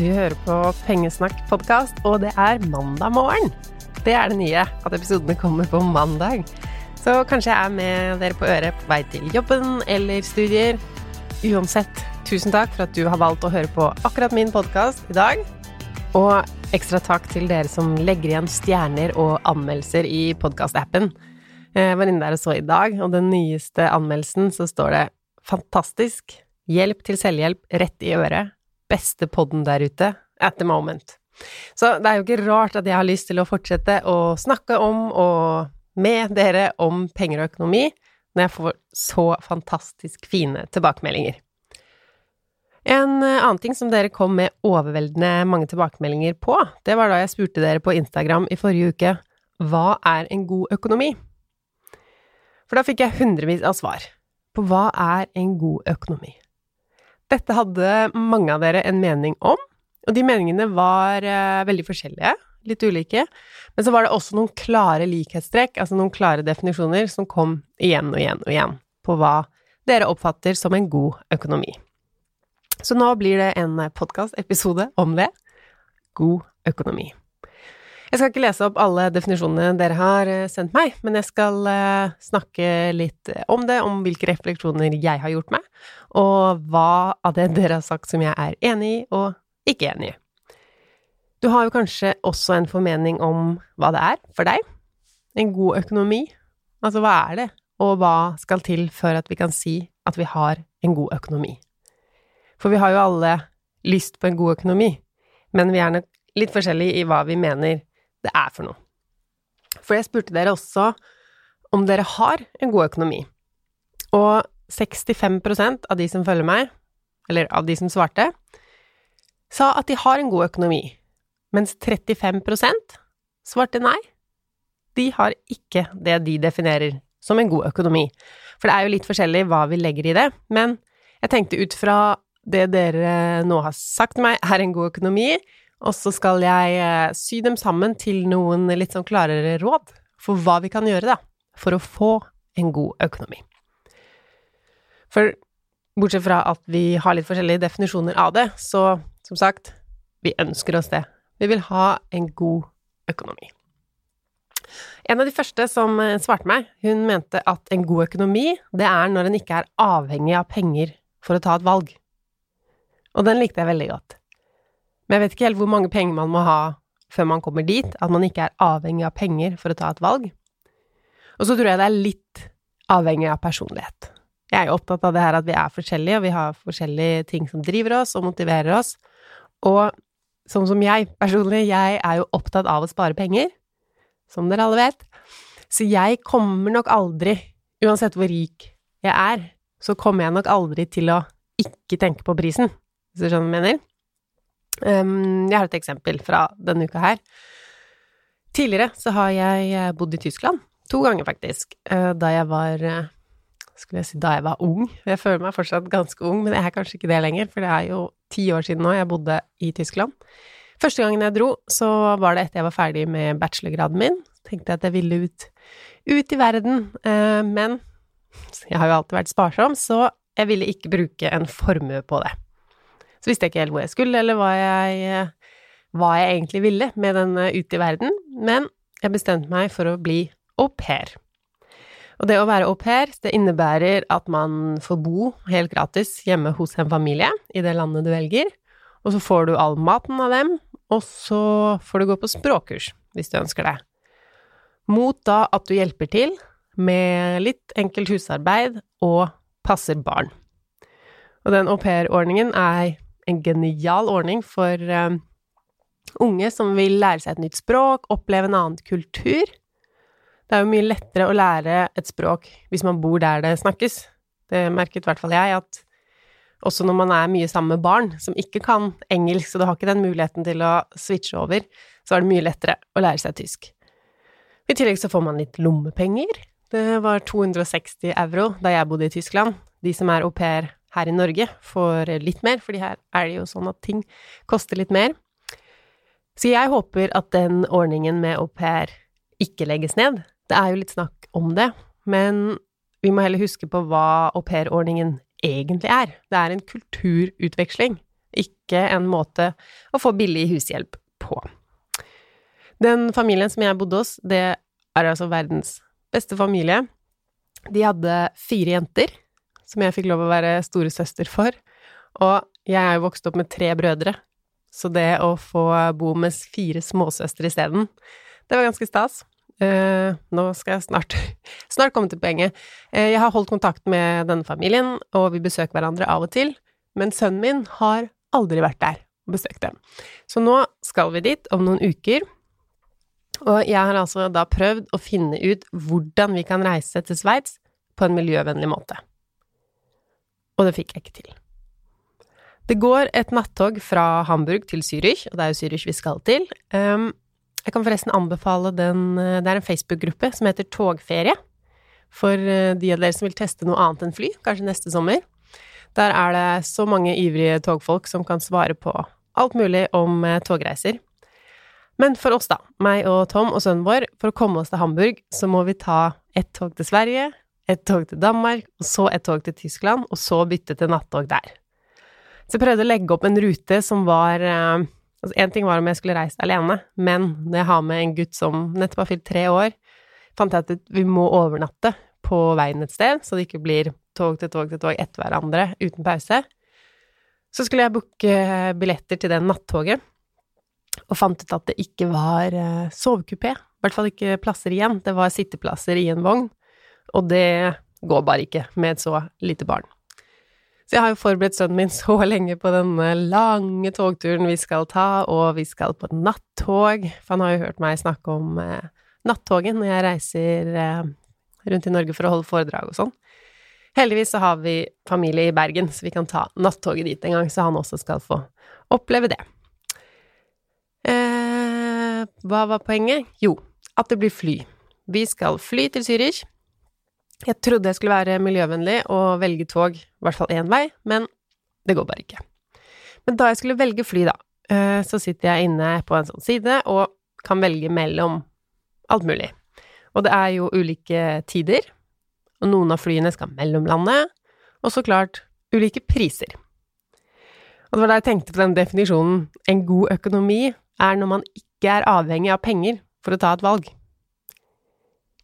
Du hører på Pengesnakk-podkast, og det er mandag morgen. Det er det nye, at episodene kommer på mandag. Så kanskje jeg er med dere på øret på vei til jobben eller studier. Uansett, tusen takk for at du har valgt å høre på akkurat min podkast i dag. Og ekstra takk til dere som legger igjen stjerner og anmeldelser i podkastappen. Jeg var inne der og så i dag, og den nyeste anmeldelsen så står det 'Fantastisk! Hjelp til selvhjelp rett i øret. Beste podden der ute at the moment'. Så det er jo ikke rart at jeg har lyst til å fortsette å snakke om og med dere om penger og økonomi når jeg får så fantastisk fine tilbakemeldinger. En annen ting som dere kom med overveldende mange tilbakemeldinger på, det var da jeg spurte dere på Instagram i forrige uke hva er en god økonomi? For da fikk jeg hundrevis av svar på hva er en god økonomi. Dette hadde mange av dere en mening om, og de meningene var eh, veldig forskjellige, litt ulike, men så var det også noen klare likhetstrekk, altså noen klare definisjoner, som kom igjen og igjen og igjen på hva dere oppfatter som en god økonomi. Så nå blir det en podkastepisode om det god økonomi. Jeg skal ikke lese opp alle definisjonene dere har eh, sendt meg, men jeg skal eh, snakke litt om det, om hvilke refleksjoner jeg har gjort meg, og hva av det dere har sagt som jeg er enig i og ikke enig i. Du har jo kanskje også en formening om hva det er for deg? En god økonomi? Altså, hva er det, og hva skal til før at vi kan si at vi har en god økonomi? For vi har jo alle lyst på en god økonomi, men vi er nok litt forskjellige i hva vi mener det er for noe. For jeg spurte dere også om dere har en god økonomi, og 65% av de som følger meg, eller av de som svarte, sa at de har en god økonomi, mens 35% svarte nei. De har ikke det de definerer som en god økonomi. For det er jo litt forskjellig hva vi legger i det, men jeg tenkte ut fra det dere nå har sagt til meg er en god økonomi, og så skal jeg eh, sy dem sammen til noen litt sånn klarere råd for hva vi kan gjøre, da, for å få en god økonomi. For bortsett fra at vi har litt forskjellige definisjoner av det, så som sagt, vi ønsker oss det. Vi vil ha en god økonomi. En av de første som eh, svarte meg, hun mente at en god økonomi, det er når en ikke er avhengig av penger for å ta et valg. Og den likte jeg veldig godt. Men jeg vet ikke helt hvor mange penger man må ha før man kommer dit, at man ikke er avhengig av penger for å ta et valg. Og så tror jeg det er litt avhengig av personlighet. Jeg er jo opptatt av det her at vi er forskjellige, og vi har forskjellige ting som driver oss og motiverer oss. Og sånn som jeg personlig, jeg er jo opptatt av å spare penger, som dere alle vet. Så jeg kommer nok aldri, uansett hvor rik jeg er, så kommer jeg nok aldri til å ikke tenke på prisen, hvis du skjønner hva jeg mener. Um, jeg har et eksempel fra denne uka her. Tidligere så har jeg eh, bodd i Tyskland. To ganger, faktisk. Uh, da jeg var uh, Skulle jeg si da jeg var ung. Jeg føler meg fortsatt ganske ung, men jeg er kanskje ikke det lenger, for det er jo ti år siden nå jeg bodde i Tyskland. Første gangen jeg dro, så var det etter jeg var ferdig med bachelorgraden min. Så tenkte jeg at jeg ville ut, ut i verden, men jeg har jo alltid vært sparsom, så jeg ville ikke bruke en formue på det. Så visste jeg ikke helt hvor jeg skulle, eller hva jeg, hva jeg egentlig ville med den eh, ute i verden, men jeg bestemte meg for å bli au pair. Og det å være au pair, det innebærer at man får bo helt gratis hjemme hos en familie i det landet du velger, og så får du all maten av dem, og så får du gå på språkkurs hvis du ønsker det. Mot da at du hjelper til med litt enkelt husarbeid og passer barn. Og den aupairordningen er en genial ordning for um, unge som vil lære seg et nytt språk, oppleve en annen kultur. Det er jo mye lettere å lære et språk hvis man bor der det snakkes. Det merket i hvert fall jeg, at også når man er mye sammen med barn som ikke kan engelsk, så du har ikke den muligheten til å switche over, så er det mye lettere å lære seg tysk. I tillegg så får man litt lommepenger. Det var 260 euro da jeg bodde i Tyskland. De som er au pair her i Norge får litt mer, fordi her er det jo sånn at ting koster litt mer. Så jeg håper at den ordningen med au pair ikke legges ned. Det er jo litt snakk om det, men vi må heller huske på hva aupairordningen egentlig er. Det er en kulturutveksling. ikke en måte å få billig hushjelp på. Den familien som jeg bodde hos, det er altså verdens beste familie. De hadde fire jenter, som jeg fikk lov å være storesøster for, og jeg er jo vokst opp med tre brødre, så det å få bo med fire småsøstre isteden, det var ganske stas. Uh, nå skal jeg snart, snart komme til poenget. Uh, jeg har holdt kontakt med denne familien, og vi besøker hverandre av og til, men sønnen min har aldri vært der og besøkt dem. Så nå skal vi dit om noen uker, og jeg har altså da prøvd å finne ut hvordan vi kan reise til Sveits på en miljøvennlig måte. Og det fikk jeg ikke til. Det går et nattog fra Hamburg til Zürich, og det er jo Zürich vi skal til. Um, jeg kan forresten anbefale den Det er en Facebook-gruppe som heter Togferie. For eh, de av dere som vil teste noe annet enn fly, kanskje neste sommer. Der er det så mange ivrige togfolk som kan svare på alt mulig om eh, togreiser. Men for oss, da, meg og Tom og sønnen vår, for å komme oss til Hamburg, så må vi ta ett tog til Sverige, ett tog til Danmark, og så et tog til Tyskland, og så bytte til nattog der. Så jeg prøvde å legge opp en rute som var eh, Altså, én ting var om jeg skulle reist alene, men når jeg har med en gutt som nettopp har fylt tre år, fant jeg at vi må overnatte på veien et sted, så det ikke blir tog til tog til tog etter hverandre uten pause. Så skulle jeg booke billetter til det nattoget, og fant ut at det ikke var eh, sovekupé. I hvert fall ikke plasser igjen. Det var sitteplasser i en vogn, og det går bare ikke med et så lite barn. Så jeg har jo forberedt sønnen min så lenge på denne lange togturen vi skal ta, og vi skal på nattog, for han har jo hørt meg snakke om eh, nattoget når jeg reiser eh, rundt i Norge for å holde foredrag og sånn. Heldigvis så har vi familie i Bergen, så vi kan ta nattoget dit en gang, så han også skal få oppleve det. Eh, hva var poenget? Jo, at det blir fly. Vi skal fly til Zürich. Jeg trodde jeg skulle være miljøvennlig og velge tog, i hvert fall én vei, men det går bare ikke. Men da jeg skulle velge fly, da, eh, så sitter jeg inne på en sånn side og kan velge mellom alt mulig. Og det er jo ulike tider, og noen av flyene skal mellomlande, og så klart ulike priser. Og det var da jeg tenkte på den definisjonen en god økonomi er når man ikke er avhengig av penger for å ta et valg.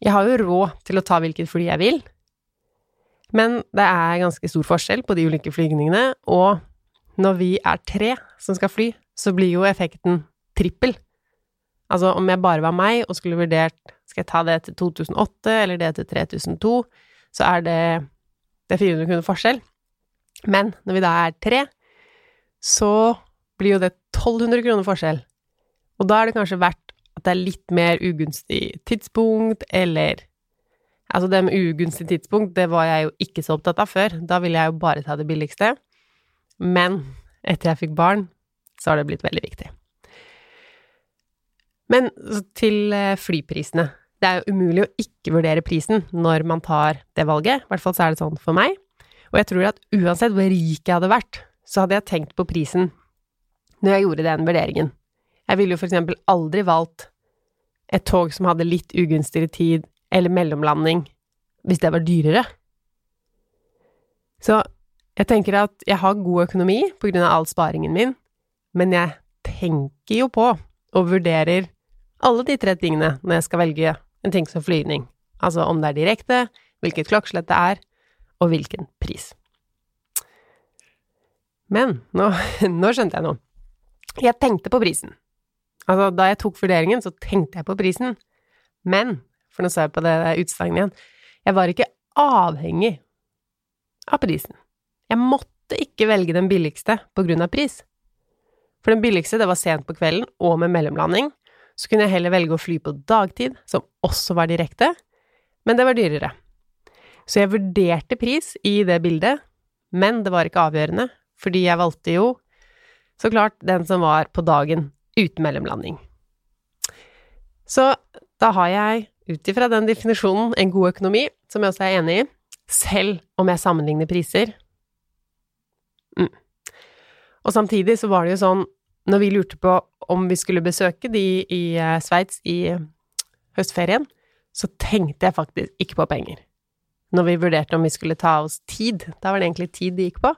Jeg har jo råd til å ta hvilket fly jeg vil, men det er ganske stor forskjell på de ulike flygningene, og når vi er tre som skal fly, så blir jo effekten trippel. Altså, om jeg bare var meg og skulle vurdert skal jeg ta det til 2008 eller det til 3002, så er det, det er 400 kroner forskjell. Men når vi da er tre, så blir jo det 1200 kroner forskjell. Og da er det kanskje verdt det er litt mer ugunstig tidspunkt, eller Altså, det med ugunstig tidspunkt, det var jeg jo ikke så opptatt av før. Da ville jeg jo bare ta det billigste. Men etter jeg fikk barn, så har det blitt veldig viktig. Men til eh, flyprisene. Det er jo umulig å ikke vurdere prisen når man tar det valget. I hvert fall så er det sånn for meg. Og jeg tror at uansett hvor rik jeg hadde vært, så hadde jeg tenkt på prisen når jeg gjorde den vurderingen. Jeg ville jo for eksempel aldri valgt et tog som hadde litt ugunstigere tid, eller mellomlanding, hvis det var dyrere. Så jeg tenker at jeg har god økonomi på grunn av all sparingen min, men jeg tenker jo på og vurderer alle de tre tingene når jeg skal velge en ting som flygning, altså om det er direkte, hvilket klokkeslett det er, og hvilken pris. Men nå, nå skjønte jeg noe. Jeg tenkte på prisen. Altså, da jeg tok vurderingen, så tenkte jeg på prisen. Men, for nå sa jeg på det utsagnet igjen, jeg var ikke avhengig av prisen. Jeg måtte ikke velge den billigste på grunn av pris. For den billigste, det var sent på kvelden og med mellomlanding. Så kunne jeg heller velge å fly på dagtid, som også var direkte, men det var dyrere. Så jeg vurderte pris i det bildet, men det var ikke avgjørende, fordi jeg valgte jo så klart den som var på dagen uten mellomlanding. Så da har jeg, ut ifra den definisjonen, en god økonomi, som jeg også er enig i, selv om jeg sammenligner priser. Mm. Og samtidig så var det jo sånn, når vi lurte på om vi skulle besøke de i uh, Sveits i høstferien, så tenkte jeg faktisk ikke på penger. Når vi vurderte om vi skulle ta oss tid, da var det egentlig tid det gikk på,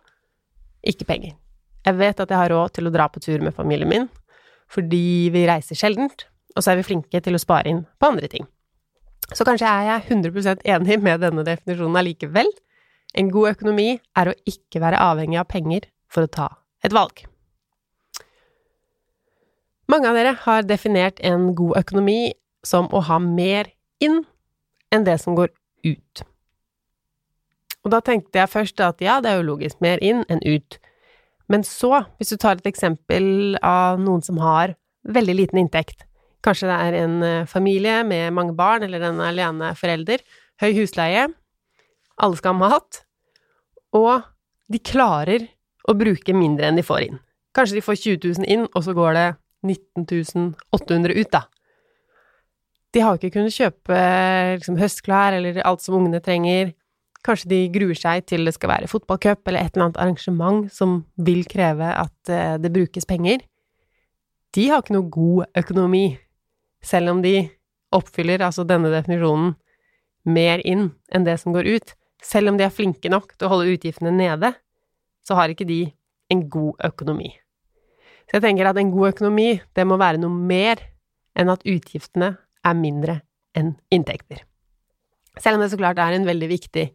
ikke penger. Jeg vet at jeg har råd til å dra på tur med familien min, fordi vi reiser sjeldent, og så er vi flinke til å spare inn på andre ting. Så kanskje er jeg 100% enig med denne definisjonen allikevel. En god økonomi er å ikke være avhengig av penger for å ta et valg. Mange av dere har definert en god økonomi som å ha mer inn enn det som går ut. Og da tenkte jeg først at ja, det er jo logisk, mer inn enn ut. Men så, hvis du tar et eksempel av noen som har veldig liten inntekt, kanskje det er en eh, familie med mange barn, eller en alene forelder, høy husleie, alle skal ha mat, og de klarer å bruke mindre enn de får inn. Kanskje de får 20 000 inn, og så går det 19 800 ut, da. De har ikke kunnet kjøpe liksom, høstklær eller alt som ungene trenger. Kanskje de gruer seg til det skal være fotballcup eller et eller annet arrangement som vil kreve at uh, det brukes penger. De har ikke noe god økonomi, selv om de oppfyller altså denne definisjonen mer inn enn det som går ut. Selv om de er flinke nok til å holde utgiftene nede, så har ikke de en god økonomi. Så jeg tenker at en god økonomi, det må være noe mer enn at utgiftene er mindre enn inntekter. Selv om det så klart er en veldig viktig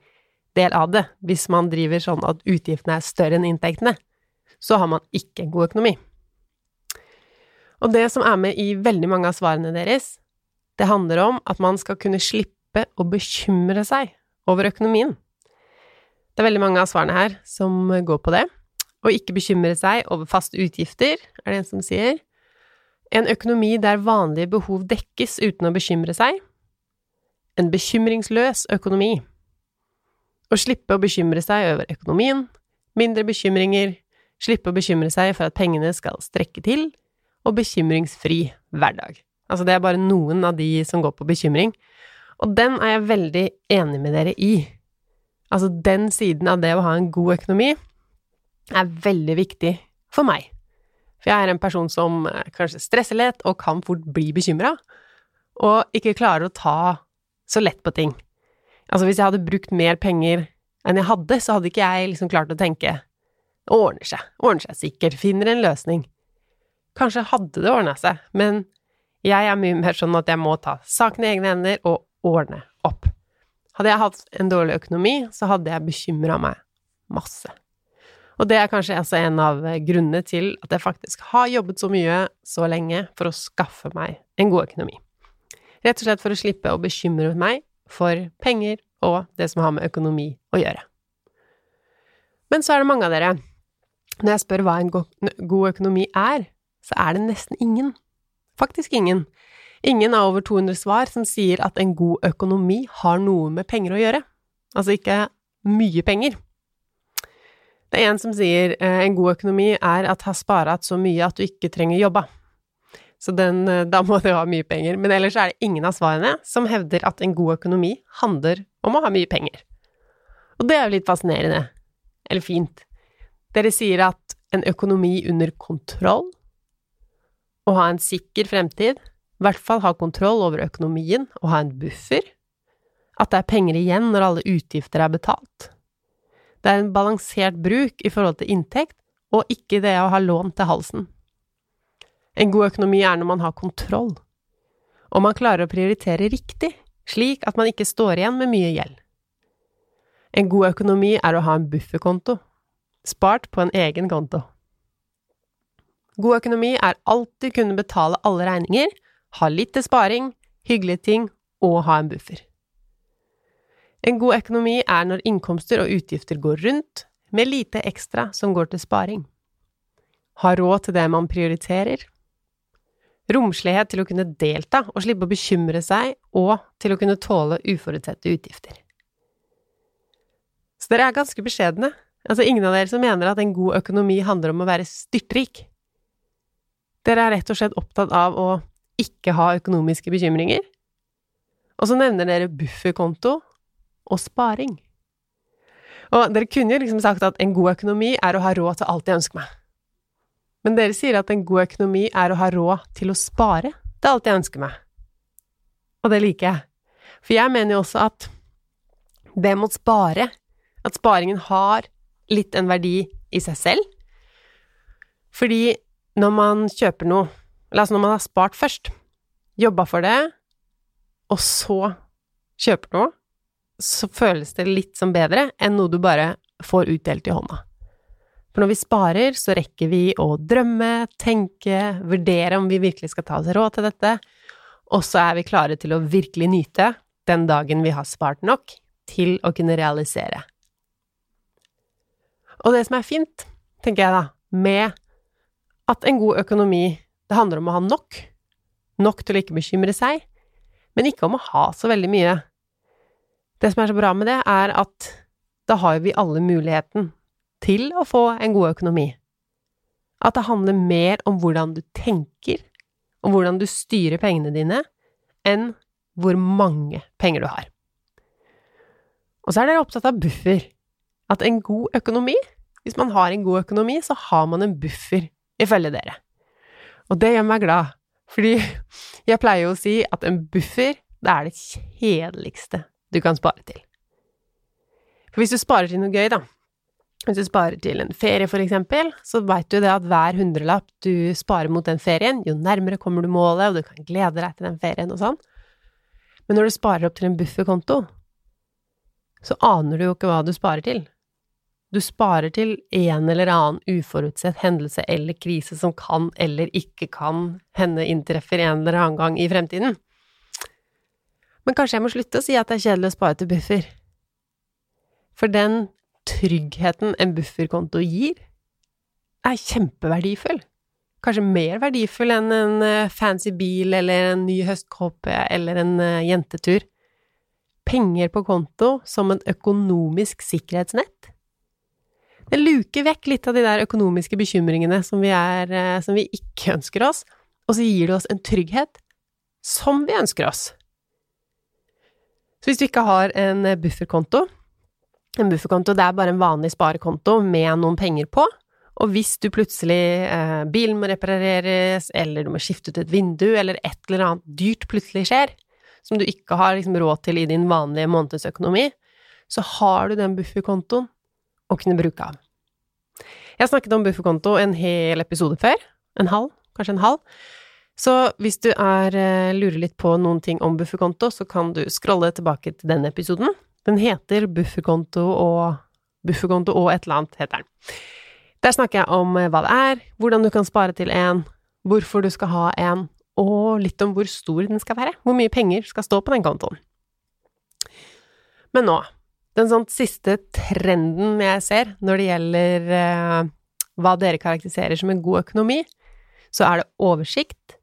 del av det, hvis man driver sånn at utgiftene er større enn inntektene, så har man ikke en god økonomi. Og det som er med i veldig mange av svarene deres, det handler om at man skal kunne slippe å bekymre seg over økonomien. Det er veldig mange av svarene her som går på det. Å ikke bekymre seg over faste utgifter, er det en som sier. En økonomi der vanlige behov dekkes uten å bekymre seg. En bekymringsløs økonomi. Å slippe å bekymre seg over økonomien. Mindre bekymringer. Slippe å bekymre seg for at pengene skal strekke til. Og bekymringsfri hverdag. Altså, det er bare noen av de som går på bekymring. Og den er jeg veldig enig med dere i. Altså, den siden av det å ha en god økonomi er veldig viktig for meg. For jeg er en person som eh, kanskje stresser lett og kan fort bli bekymra, og ikke klarer å ta så lett på ting. Altså, hvis jeg hadde brukt mer penger enn jeg hadde, så hadde ikke jeg liksom klart å tenke det ordner seg, ordner seg sikkert, finner en løsning. Kanskje hadde det ordna seg, men jeg er mye mer sånn at jeg må ta saken i egne hender og ordne opp. Hadde jeg hatt en dårlig økonomi, så hadde jeg bekymra meg masse. Og det er kanskje altså en av grunnene til at jeg faktisk har jobbet så mye så lenge for å skaffe meg en god økonomi. Rett og slett for å slippe å bekymre meg for penger og det som har med økonomi å gjøre. Men så er det mange av dere Når jeg spør hva en god økonomi er, så er det nesten ingen. Faktisk ingen. Ingen av over 200 svar som sier at en god økonomi har noe med penger å gjøre. Altså ikke mye penger. Det er en som sier eh, en god økonomi er at har sparat så mye at du ikke trenger jobba. Så den, eh, da må du ha mye penger. Men ellers er det ingen av svarene som hevder at en god økonomi handler om å ha mye penger. Og det er jo litt fascinerende. Eller fint. Dere sier at en økonomi under kontroll, å ha en sikker fremtid, i hvert fall ha kontroll over økonomien og ha en buffer, at det er penger igjen når alle utgifter er betalt, det er en balansert bruk i forhold til inntekt, og ikke det å ha lån til halsen. En god økonomi er når man har kontroll, og man klarer å prioritere riktig, slik at man ikke står igjen med mye gjeld. En god økonomi er å ha en bufferkonto, spart på en egen konto. God økonomi er alltid kunne betale alle regninger, ha litt til sparing, hyggelige ting og ha en buffer. En god økonomi er når innkomster og utgifter går rundt, med lite ekstra som går til sparing. Ha råd til det man prioriterer. Romslighet til å kunne delta og slippe å bekymre seg, og til å kunne tåle uforutsette utgifter. Så dere er ganske beskjedne. Altså ingen av dere som mener at en god økonomi handler om å være styrtrik. Dere er rett og slett opptatt av å ikke ha økonomiske bekymringer. Og så nevner dere bufferkonto og sparing. Og dere kunne jo liksom sagt at en god økonomi er å ha råd til alt jeg ønsker meg. Men dere sier at en god økonomi er å ha råd til å spare Det er alt jeg ønsker meg. Og det liker jeg. For jeg mener jo også at det mot spare, at sparingen har litt en verdi i seg selv, Fordi når man kjøper noe, eller altså når man har spart først, jobba for det, og så kjøper noe, så føles det litt som bedre enn noe du bare får utdelt i hånda. For når vi sparer, så rekker vi å drømme, tenke, vurdere om vi virkelig skal ta oss råd til dette, og så er vi klare til å virkelig nyte den dagen vi har spart nok til å kunne realisere. Og det som er fint, tenker jeg da, med at en god økonomi, det handler om å ha nok, nok til å ikke bekymre seg, men ikke om å ha så veldig mye. Det som er så bra med det, er at da har vi alle muligheten til å få en god økonomi. At det handler mer om hvordan du tenker, om hvordan du styrer pengene dine, enn hvor mange penger du har. Og så er dere opptatt av buffer. At en god økonomi Hvis man har en god økonomi, så har man en buffer, ifølge dere. Og det gjør meg glad, fordi jeg pleier å si at en buffer, det er det kjedeligste du kan spare til. For hvis du sparer til noe gøy, da, hvis du sparer til en ferie, for eksempel, så veit du det at hver hundrelapp du sparer mot den ferien, jo nærmere kommer du målet, og du kan glede deg til den ferien og sånn. Men når du sparer opp til en bufferkonto, så aner du jo ikke hva du sparer til. Du sparer til en eller annen uforutsett hendelse eller krise som kan eller ikke kan hende inntreffer en eller annen gang i fremtiden. Men kanskje jeg må slutte å si at det er kjedelig å spare til buffer. For den tryggheten en bufferkonto gir, er kjempeverdifull. Kanskje mer verdifull enn en eh, fancy bil eller en ny høstkåpe eller en eh, jentetur penger på konto som en økonomisk sikkerhetsnett. Det luker vekk litt av de der økonomiske bekymringene som vi, er, eh, som vi ikke ønsker oss, og så gir det oss en trygghet som vi ønsker oss. Så hvis du ikke har en bufferkonto En bufferkonto det er bare en vanlig sparekonto med noen penger på, og hvis du plutselig eh, Bilen må repareres, eller du må skifte ut et vindu, eller et eller annet dyrt plutselig skjer, som du ikke har liksom råd til i din vanlige månedsøkonomi, så har du den bufferkontoen å kunne bruke av. Jeg har snakket om bufferkonto en hel episode før. En halv, kanskje en halv. Så hvis du er, eh, lurer litt på noen ting om bufferkonto, så kan du scrolle tilbake til den episoden. Den heter Bufferkonto og Bufferkonto og et eller annet, heter den. Der snakker jeg om eh, hva det er, hvordan du kan spare til en, hvorfor du skal ha en, og litt om hvor stor den skal være, hvor mye penger skal stå på den kontoen. Men nå, den sånn siste trenden jeg ser når det gjelder eh, hva dere karakteriserer som en god økonomi, så er det oversikt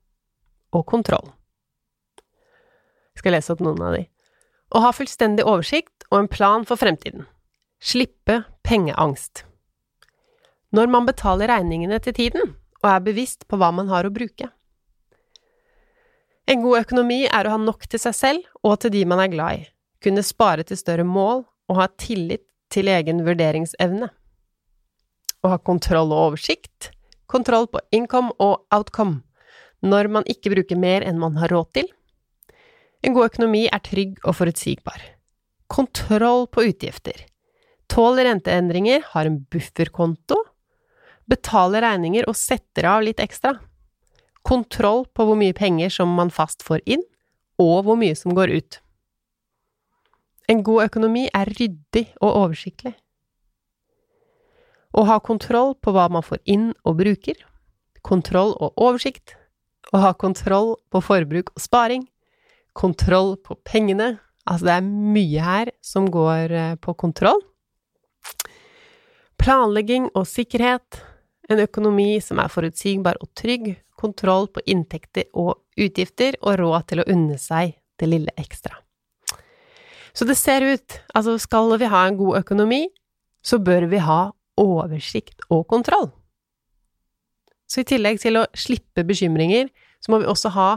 og kontroll. Jeg skal lese opp noen av de. Å ha fullstendig oversikt og en plan for fremtiden. Slippe pengeangst. Når man betaler regningene til tiden og er bevisst på hva man har å bruke. En god økonomi er å ha nok til seg selv og til de man er glad i, kunne spare til større mål og ha tillit til egen vurderingsevne. Å ha kontroll og oversikt, kontroll på income og outcome, når man ikke bruker mer enn man har råd til. En god økonomi er trygg og forutsigbar. Kontroll på utgifter. Tåler renteendringer, har en bufferkonto, betaler regninger og setter av litt ekstra kontroll på hvor mye penger som man fast får inn, og hvor mye som går ut. En god økonomi er ryddig og oversiktlig. Å ha kontroll på hva man får inn og bruker, kontroll og oversikt, å ha kontroll på forbruk og sparing, kontroll på pengene Altså, det er mye her som går eh, på kontroll. Planlegging og sikkerhet, en økonomi som er forutsigbar og trygg, kontroll på inntekter og utgifter, og råd til å unne seg det lille ekstra. Så det ser ut, altså skal vi ha en god økonomi, så bør vi ha oversikt og kontroll. Så i tillegg til å slippe bekymringer, så må vi også ha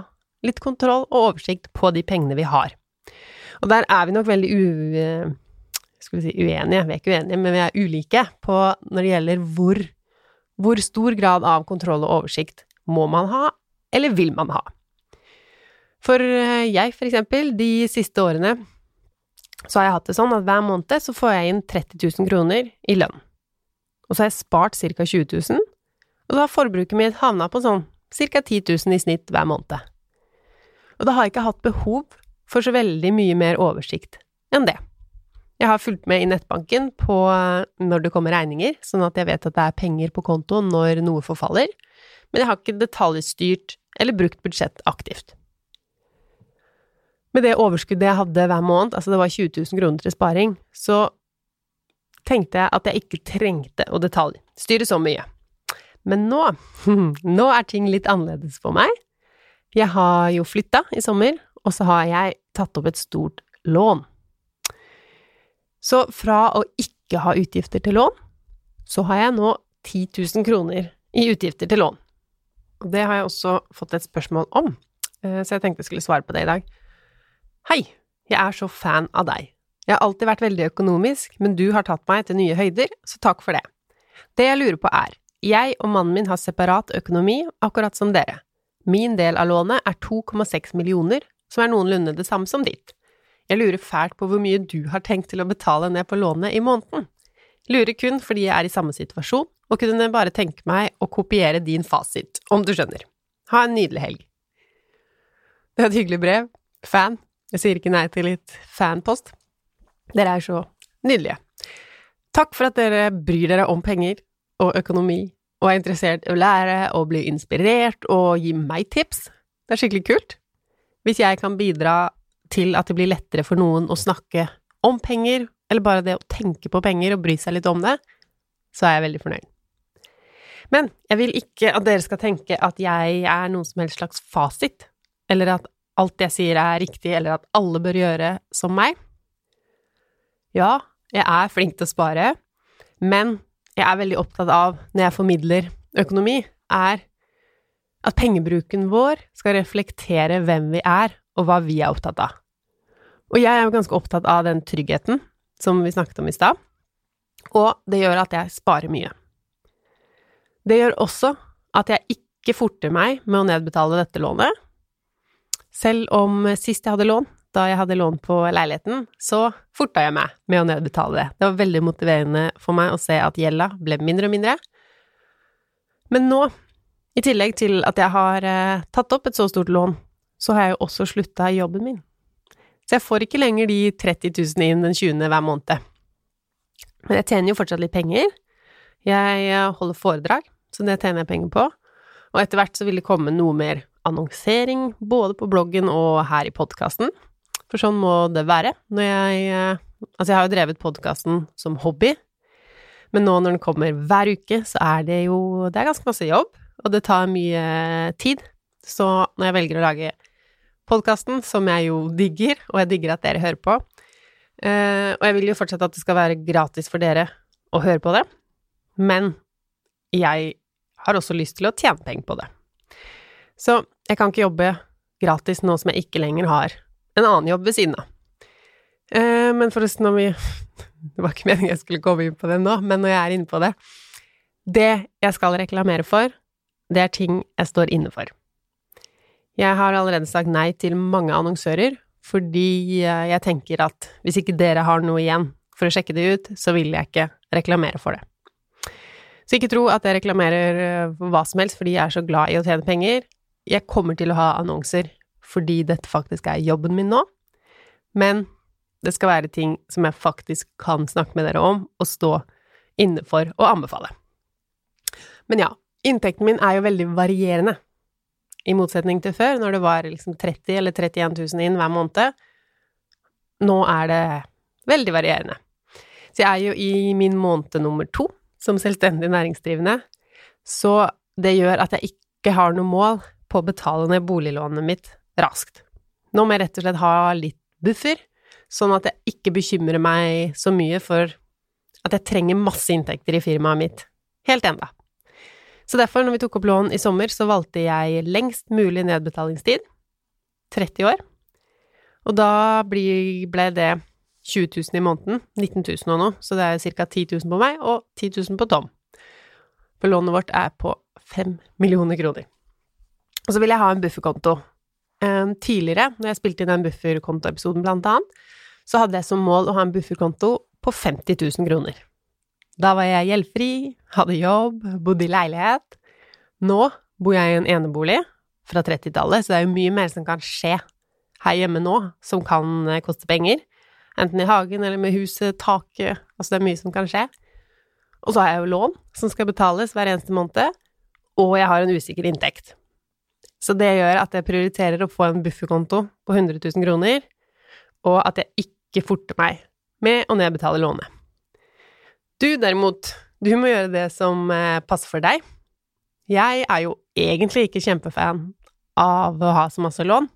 litt kontroll og oversikt på de pengene vi har. Og der er vi nok veldig u, skal vi si, uenige, vi er ikke uenige, men vi er ulike på når det gjelder hvor, hvor stor grad av kontroll og oversikt må man ha, eller vil man ha? For eh, jeg, for eksempel, de siste årene så har jeg hatt det sånn at hver måned så får jeg inn 30 000 kroner i lønn. Og så har jeg spart ca. 20 000, Og da har forbruket mitt havna på sånn ca. 10 000 i snitt hver måned. Og da har jeg ikke hatt behov for så veldig mye mer oversikt enn det. Jeg har fulgt med i nettbanken på når det kommer regninger, sånn at jeg vet at det er penger på konto når noe forfaller, men jeg har ikke detaljstyrt eller brukt budsjett aktivt. Med det overskuddet jeg hadde hver måned, altså det var 20 000 kroner til sparing, så tenkte jeg at jeg ikke trengte å detaljstyre så mye. Men nå, nå er ting litt annerledes for meg. Jeg har jo flytta i sommer, og så har jeg tatt opp et stort lån. Så fra å ikke ha utgifter til lån, så har jeg nå 10 000 kroner i utgifter til lån. Det har jeg også fått et spørsmål om, eh, så jeg tenkte jeg skulle svare på det i dag. Hei, jeg er så fan av deg. Jeg har alltid vært veldig økonomisk, men du har tatt meg til nye høyder, så takk for det. Det jeg lurer på er, jeg og mannen min har separat økonomi, akkurat som dere. Min del av lånet er 2,6 millioner, som er noenlunde det samme som ditt. Jeg lurer fælt på hvor mye du har tenkt til å betale ned på lånet i måneden. Lurer kun fordi jeg er i samme situasjon, og kunne bare tenke meg å kopiere din fasit, om du skjønner. Ha en nydelig helg. Det er et hyggelig brev. Fan. Jeg sier ikke nei til litt fanpost. Dere er så nydelige. Takk for at dere bryr dere om penger og økonomi, og er interessert i å lære og bli inspirert og gi meg tips. Det er skikkelig kult. Hvis jeg kan bidra til at det blir lettere for noen å snakke om penger, eller bare det å tenke på penger og bry seg litt om det, så er jeg veldig fornøyd. Men jeg vil ikke at dere skal tenke at jeg er noen som helst slags fasit, eller at alt jeg sier er riktig, eller at alle bør gjøre som meg. Ja, jeg er flink til å spare, men jeg er veldig opptatt av, når jeg formidler økonomi, er at pengebruken vår skal reflektere hvem vi er, og hva vi er opptatt av. Og jeg er ganske opptatt av den tryggheten som vi snakket om i stad, og det gjør at jeg sparer mye. Det gjør også at jeg ikke forter meg med å nedbetale dette lånet. Selv om sist jeg hadde lån, da jeg hadde lån på leiligheten, så forta jeg meg med å nedbetale det. Det var veldig motiverende for meg å se at gjelda ble mindre og mindre. Men nå, i tillegg til at jeg har eh, tatt opp et så stort lån, så har jeg jo også slutta i jobben min. Så jeg får ikke lenger de 30 000 inn den 20. hver måned. Men jeg tjener jo fortsatt litt penger. Jeg eh, holder foredrag, så det tjener jeg penger på. Og etter hvert så vil det komme noe mer annonsering, både på bloggen og her i podkasten. For sånn må det være. Når jeg eh, Altså, jeg har jo drevet podkasten som hobby, men nå når den kommer hver uke, så er det jo Det er ganske masse jobb, og det tar mye tid. Så når jeg velger å lage podkasten, som jeg jo digger, og jeg digger at dere hører på. Uh, og jeg vil jo fortsette at det skal være gratis for dere å høre på det, men jeg har også lyst til å tjene penger på det. Så jeg kan ikke jobbe gratis nå som jeg ikke lenger har en annen jobb ved siden av. Eh, men forresten, om vi Det var ikke meningen jeg skulle komme inn på det nå, men når jeg er inne på det Det jeg skal reklamere for, det er ting jeg står inne for. Jeg har allerede sagt nei til mange annonsører, fordi jeg tenker at hvis ikke dere har noe igjen for å sjekke det ut, så vil jeg ikke reklamere for det. Så ikke tro at jeg reklamerer for hva som helst fordi jeg er så glad i å tjene penger. Jeg kommer til å ha annonser fordi dette faktisk er jobben min nå, men det skal være ting som jeg faktisk kan snakke med dere om og stå inne for og anbefale. Men ja, inntekten min er jo veldig varierende i motsetning til før, når det var liksom 30 eller 31 000 inn hver måned. Nå er det veldig varierende. Så jeg er jo i min måned nummer to som selvstendig næringsdrivende, så det gjør at jeg ikke har noe mål på å betale ned boliglånet mitt raskt. Nå må jeg rett og slett ha litt buffer, sånn at jeg ikke bekymrer meg så mye for at jeg trenger masse inntekter i firmaet mitt helt enda. Så derfor, når vi tok opp lån i sommer, så valgte jeg lengst mulig nedbetalingstid, 30 år, og da ble det 20 000 i måneden, 19 000 nå, nå, så det er ca. 10 000 på meg og 10 000 på Tom. For lånet vårt er på 5 millioner kroner. Og så vil jeg ha en bufferkonto. Um, tidligere, når jeg spilte inn den bufferkontoepisoden blant annet, så hadde jeg som mål å ha en bufferkonto på 50 000 kroner. Da var jeg gjeldfri, hadde jobb, bodde i leilighet, Nå bor jeg i en enebolig fra 30-tallet, så det er jo mye mer som kan skje her hjemme nå, som kan eh, koste penger. Enten i hagen eller med huset, taket Altså, det er mye som kan skje. Og så har jeg jo lån som skal betales hver eneste måned, og jeg har en usikker inntekt. Så det gjør at jeg prioriterer å få en bufferkonto på 100 000 kroner, og at jeg ikke forter meg med å nedbetale lånet. Du derimot, du må gjøre det som eh, passer for deg. Jeg er jo egentlig ikke kjempefan av å ha så masse lån,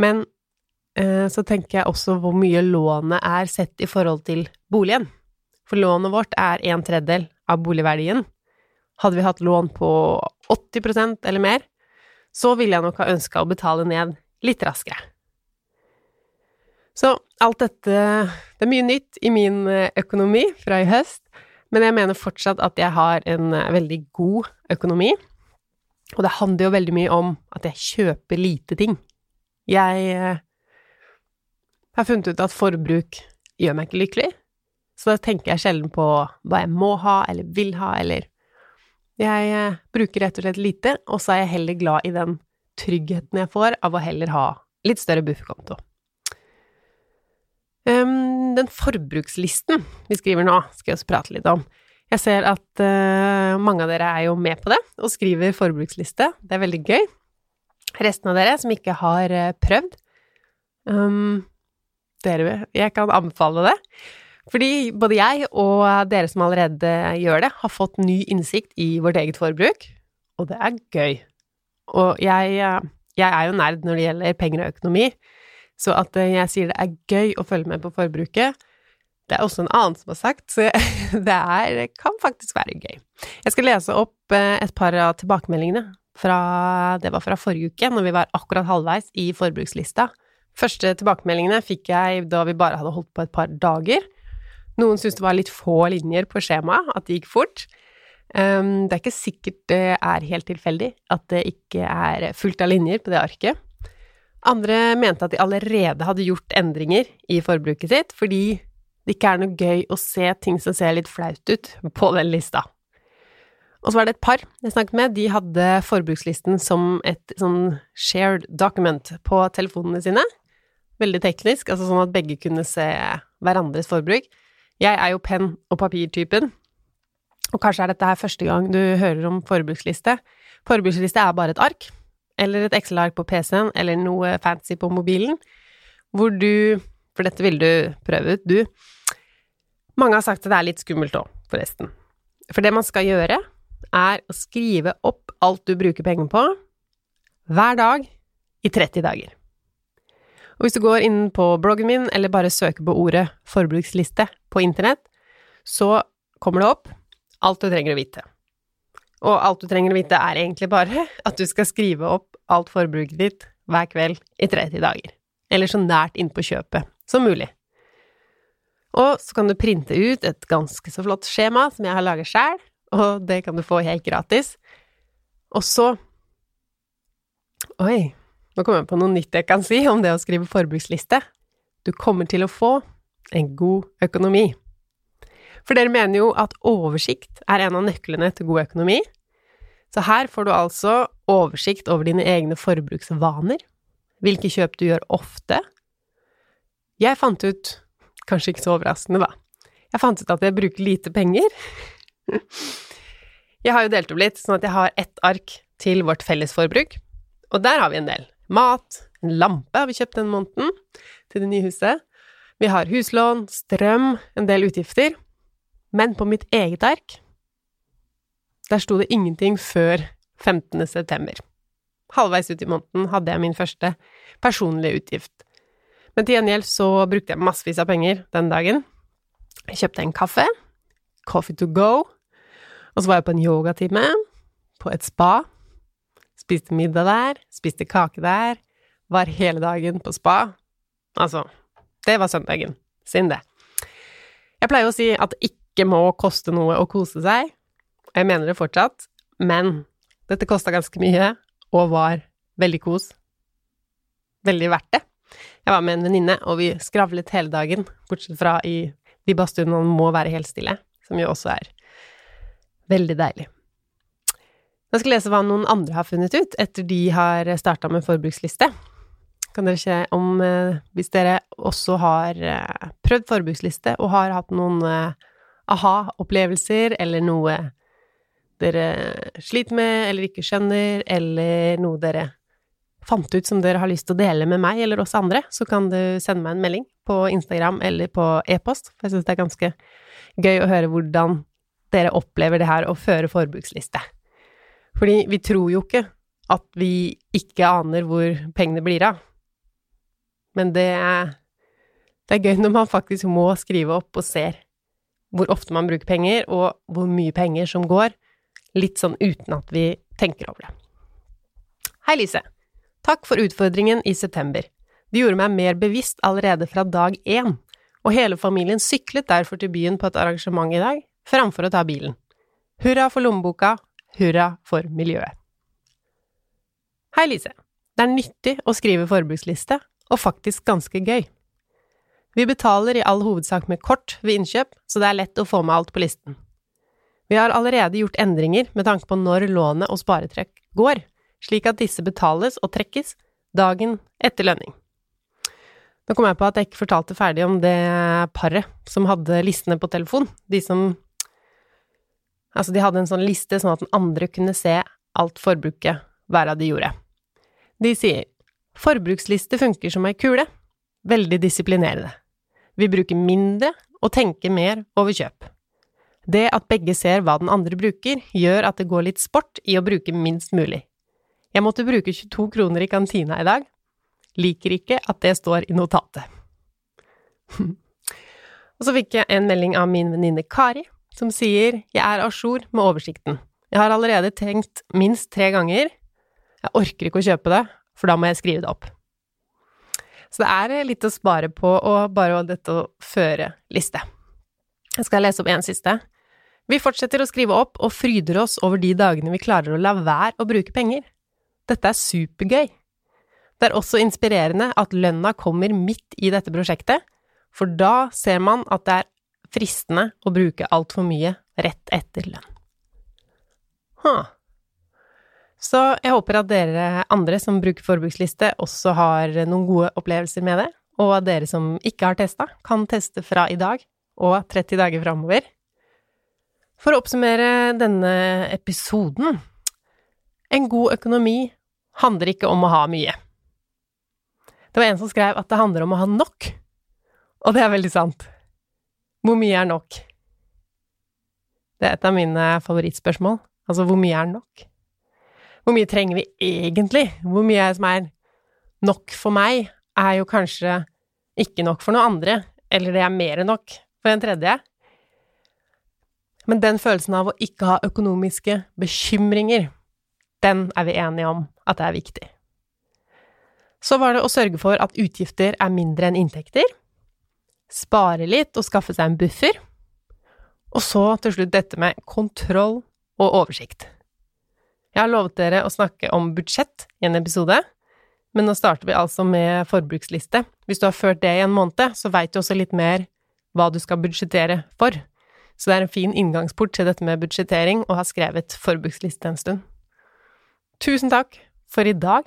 men eh, så tenker jeg også hvor mye lånet er sett i forhold til boligen. For lånet vårt er en tredjedel av boligverdien. Hadde vi hatt lån på 80% eller mer, så ville jeg nok ha ønska å betale ned litt raskere. Så alt dette Det er mye nytt i min eh, økonomi fra i høst, men jeg mener fortsatt at jeg har en eh, veldig god økonomi. Og det handler jo veldig mye om at jeg kjøper lite ting. Jeg eh, har funnet ut at forbruk gjør meg ikke lykkelig, så da tenker jeg sjelden på hva jeg må ha eller vil ha, eller Jeg eh, bruker rett og slett lite, og så er jeg heller glad i den tryggheten jeg får av å heller ha litt større bufferkonto. Den forbrukslisten vi skriver nå, skal jeg også prate litt om. Jeg ser at uh, mange av dere er jo med på det, og skriver forbruksliste. Det er veldig gøy resten av dere som ikke har eh, prøvd, um, dere, jeg kan anbefale det. Fordi både jeg og dere som allerede gjør det, har fått ny innsikt i vårt eget forbruk, og det er gøy. Og jeg, eh, jeg er jo nerd når det gjelder penger og økonomi, så at eh, jeg sier det er gøy å følge med på forbruket, det er også en annen som har sagt, så det er, kan faktisk være gøy. Jeg skal lese opp et par av tilbakemeldingene fra, det var fra forrige uke, når vi var akkurat halvveis i forbrukslista. Første tilbakemeldingene fikk jeg da vi bare hadde holdt på et par dager. Noen syntes det var litt få linjer på skjemaet, at det gikk fort. Um, det er ikke sikkert det er helt tilfeldig at det ikke er fullt av linjer på det arket. Andre mente at de allerede hadde gjort endringer i forbruket sitt, fordi det ikke er noe gøy å se ting som ser litt flaut ut på den lista. Og så var det et par jeg snakket med, de hadde forbrukslisten som et sånn shared document på telefonene sine. Veldig teknisk, altså sånn at begge kunne se hverandres forbruk. Jeg er jo penn- og papirtypen, og kanskje er dette her første gang du hører om forbruksliste. Forbruksliste er bare et ark, eller et Excel-ark på PC-en, eller noe fancy på mobilen, hvor du For dette vil du prøve ut, du. Mange har sagt at det er litt skummelt òg, forresten. For det man skal gjøre, er å skrive opp alt du bruker penger på, hver dag i 30 dager. Og hvis du går inn på bloggen min, eller bare søker på ordet forbruksliste på internett, så kommer det opp alt du trenger å vite. Og alt du trenger å vite, er egentlig bare at du skal skrive opp alt forbruket ditt hver kveld i 30 dager. Eller så nært innpå kjøpet som mulig. Og så kan du printe ut et ganske så flott skjema som jeg har laget sjæl, og det kan du få helt gratis. Og så Oi, nå kommer jeg på noe nytt jeg kan si om det å skrive forbruksliste. Du kommer til å få en god økonomi. For dere mener jo at oversikt er en av nøklene til god økonomi. Så her får du altså oversikt over dine egne forbruksvaner, hvilke kjøp du gjør ofte. Jeg fant ut, kanskje ikke så overraskende, da, jeg fant ut at jeg bruker lite penger. Jeg har jo delt opp litt, sånn at jeg har ett ark til vårt felles forbruk. og der har vi en del. Mat, en lampe har vi kjøpt den måneden til det nye huset. Vi har huslån, strøm, en del utgifter. Men på mitt eget ark, der sto det ingenting før 15. september. Halvveis ut i måneden hadde jeg min første personlige utgift. Men til gjengjeld så brukte jeg massevis av penger den dagen. Jeg kjøpte en kaffe, coffee to go, og så var jeg på en yogatime, på et spa, spiste middag der, spiste kake der, var hele dagen på spa. Altså, det var søndagen sin, det. Jeg pleier å si at det ikke må koste noe å kose seg, og jeg mener det fortsatt, men dette kosta ganske mye, og var veldig kos. Veldig verdt det. Jeg var med en venninne, og vi skravlet hele dagen, bortsett fra i de badstuene man må være helt stille, som jo også er Veldig deilig. Jeg skal lese hva noen andre har funnet ut etter de har starta med forbruksliste. Kan dere se om eh, Hvis dere også har eh, prøvd forbruksliste og har hatt noen eh, aha-opplevelser eller noe dere sliter med eller ikke skjønner, eller noe dere fant ut som dere har lyst til å dele med meg eller oss andre, så kan du sende meg en melding på Instagram eller på e-post, for jeg syns det er ganske gøy å høre hvordan dere opplever det her å føre forbruksliste. Fordi vi tror jo ikke at vi ikke aner hvor pengene blir av. Men det er, det er gøy når man faktisk må skrive opp og ser hvor ofte man bruker penger, og hvor mye penger som går, litt sånn uten at vi tenker over det. Hei, Lise. Takk for utfordringen i september. Det gjorde meg mer bevisst allerede fra dag én, og hele familien syklet derfor til byen på et arrangement i dag, framfor å ta bilen. Hurra for lommeboka, hurra for miljøet. Hei, Lise. Det er nyttig å skrive forbruksliste, og faktisk ganske gøy. Vi betaler i all hovedsak med kort ved innkjøp, så det er lett å få med alt på listen. Vi har allerede gjort endringer med tanke på når lånet og sparetrekk går, slik at disse betales og trekkes dagen etter lønning. Nå kom jeg på at jeg ikke fortalte ferdig om det paret som hadde listene på telefon. De som Altså, de hadde en sånn liste sånn at den andre kunne se alt forbruket hver av de gjorde. De sier forbruksliste funker som ei kule, veldig disiplinerende. Vi bruker mindre og tenker mer over kjøp. Det at begge ser hva den andre bruker, gjør at det går litt sport i å bruke minst mulig. Jeg måtte bruke 22 kroner i kantina i dag. Liker ikke at det står i notatet. og så fikk jeg en melding av min venninne Kari, som sier jeg er a jour med oversikten. Jeg har allerede tenkt minst tre ganger. Jeg orker ikke å kjøpe det, for da må jeg skrive det opp. Så det er litt å spare på, og bare dette å føre liste. Jeg skal lese opp en siste. Vi fortsetter å skrive opp og fryder oss over de dagene vi klarer å la være å bruke penger. Dette er supergøy. Det er også inspirerende at lønna kommer midt i dette prosjektet, for da ser man at det er fristende å bruke altfor mye rett etter lønn. Huh. Så jeg håper at dere andre som bruker forbruksliste, også har noen gode opplevelser med det, og at dere som ikke har testa, kan teste fra i dag og 30 dager framover. For å oppsummere denne episoden En god økonomi handler ikke om å ha mye. Det var en som skrev at det handler om å ha nok, og det er veldig sant. Hvor mye er nok? Det er et av mine favorittspørsmål. Altså, hvor mye er nok? Hvor mye trenger vi egentlig? Hvor mye som er nok for meg, er jo kanskje ikke nok for noen andre, eller det er mer enn nok for en tredje. Men den følelsen av å ikke ha økonomiske bekymringer, den er vi enige om at det er viktig. Så var det å sørge for at utgifter er mindre enn inntekter, spare litt og skaffe seg en buffer, og så til slutt dette med kontroll og oversikt. Jeg har lovet dere å snakke om budsjett i en episode, men nå starter vi altså med forbruksliste. Hvis du har ført det i en måned, så veit du også litt mer hva du skal budsjettere for. Så det er en fin inngangsport til dette med budsjettering å ha skrevet forbruksliste en stund. Tusen takk for i dag.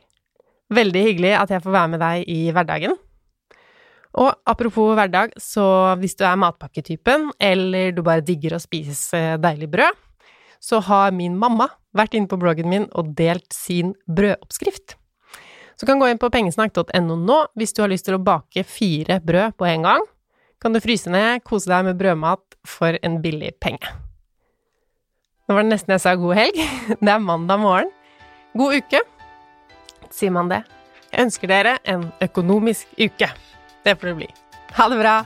Veldig hyggelig at jeg får være med deg i hverdagen. Og apropos hverdag, så hvis du er matpakketypen, eller du bare digger å spise deilig brød, så har min mamma vært inne på bloggen min og delt sin brødoppskrift. Så du kan gå inn på pengesnakk.no nå hvis du har lyst til å bake fire brød på en gang. Kan du fryse ned, kose deg med brødmat for en billig penge. Nå var det nesten jeg sa god helg. Det er mandag morgen. God uke, sier man det. Jeg ønsker dere en økonomisk uke. Det får det bli. Ha det bra!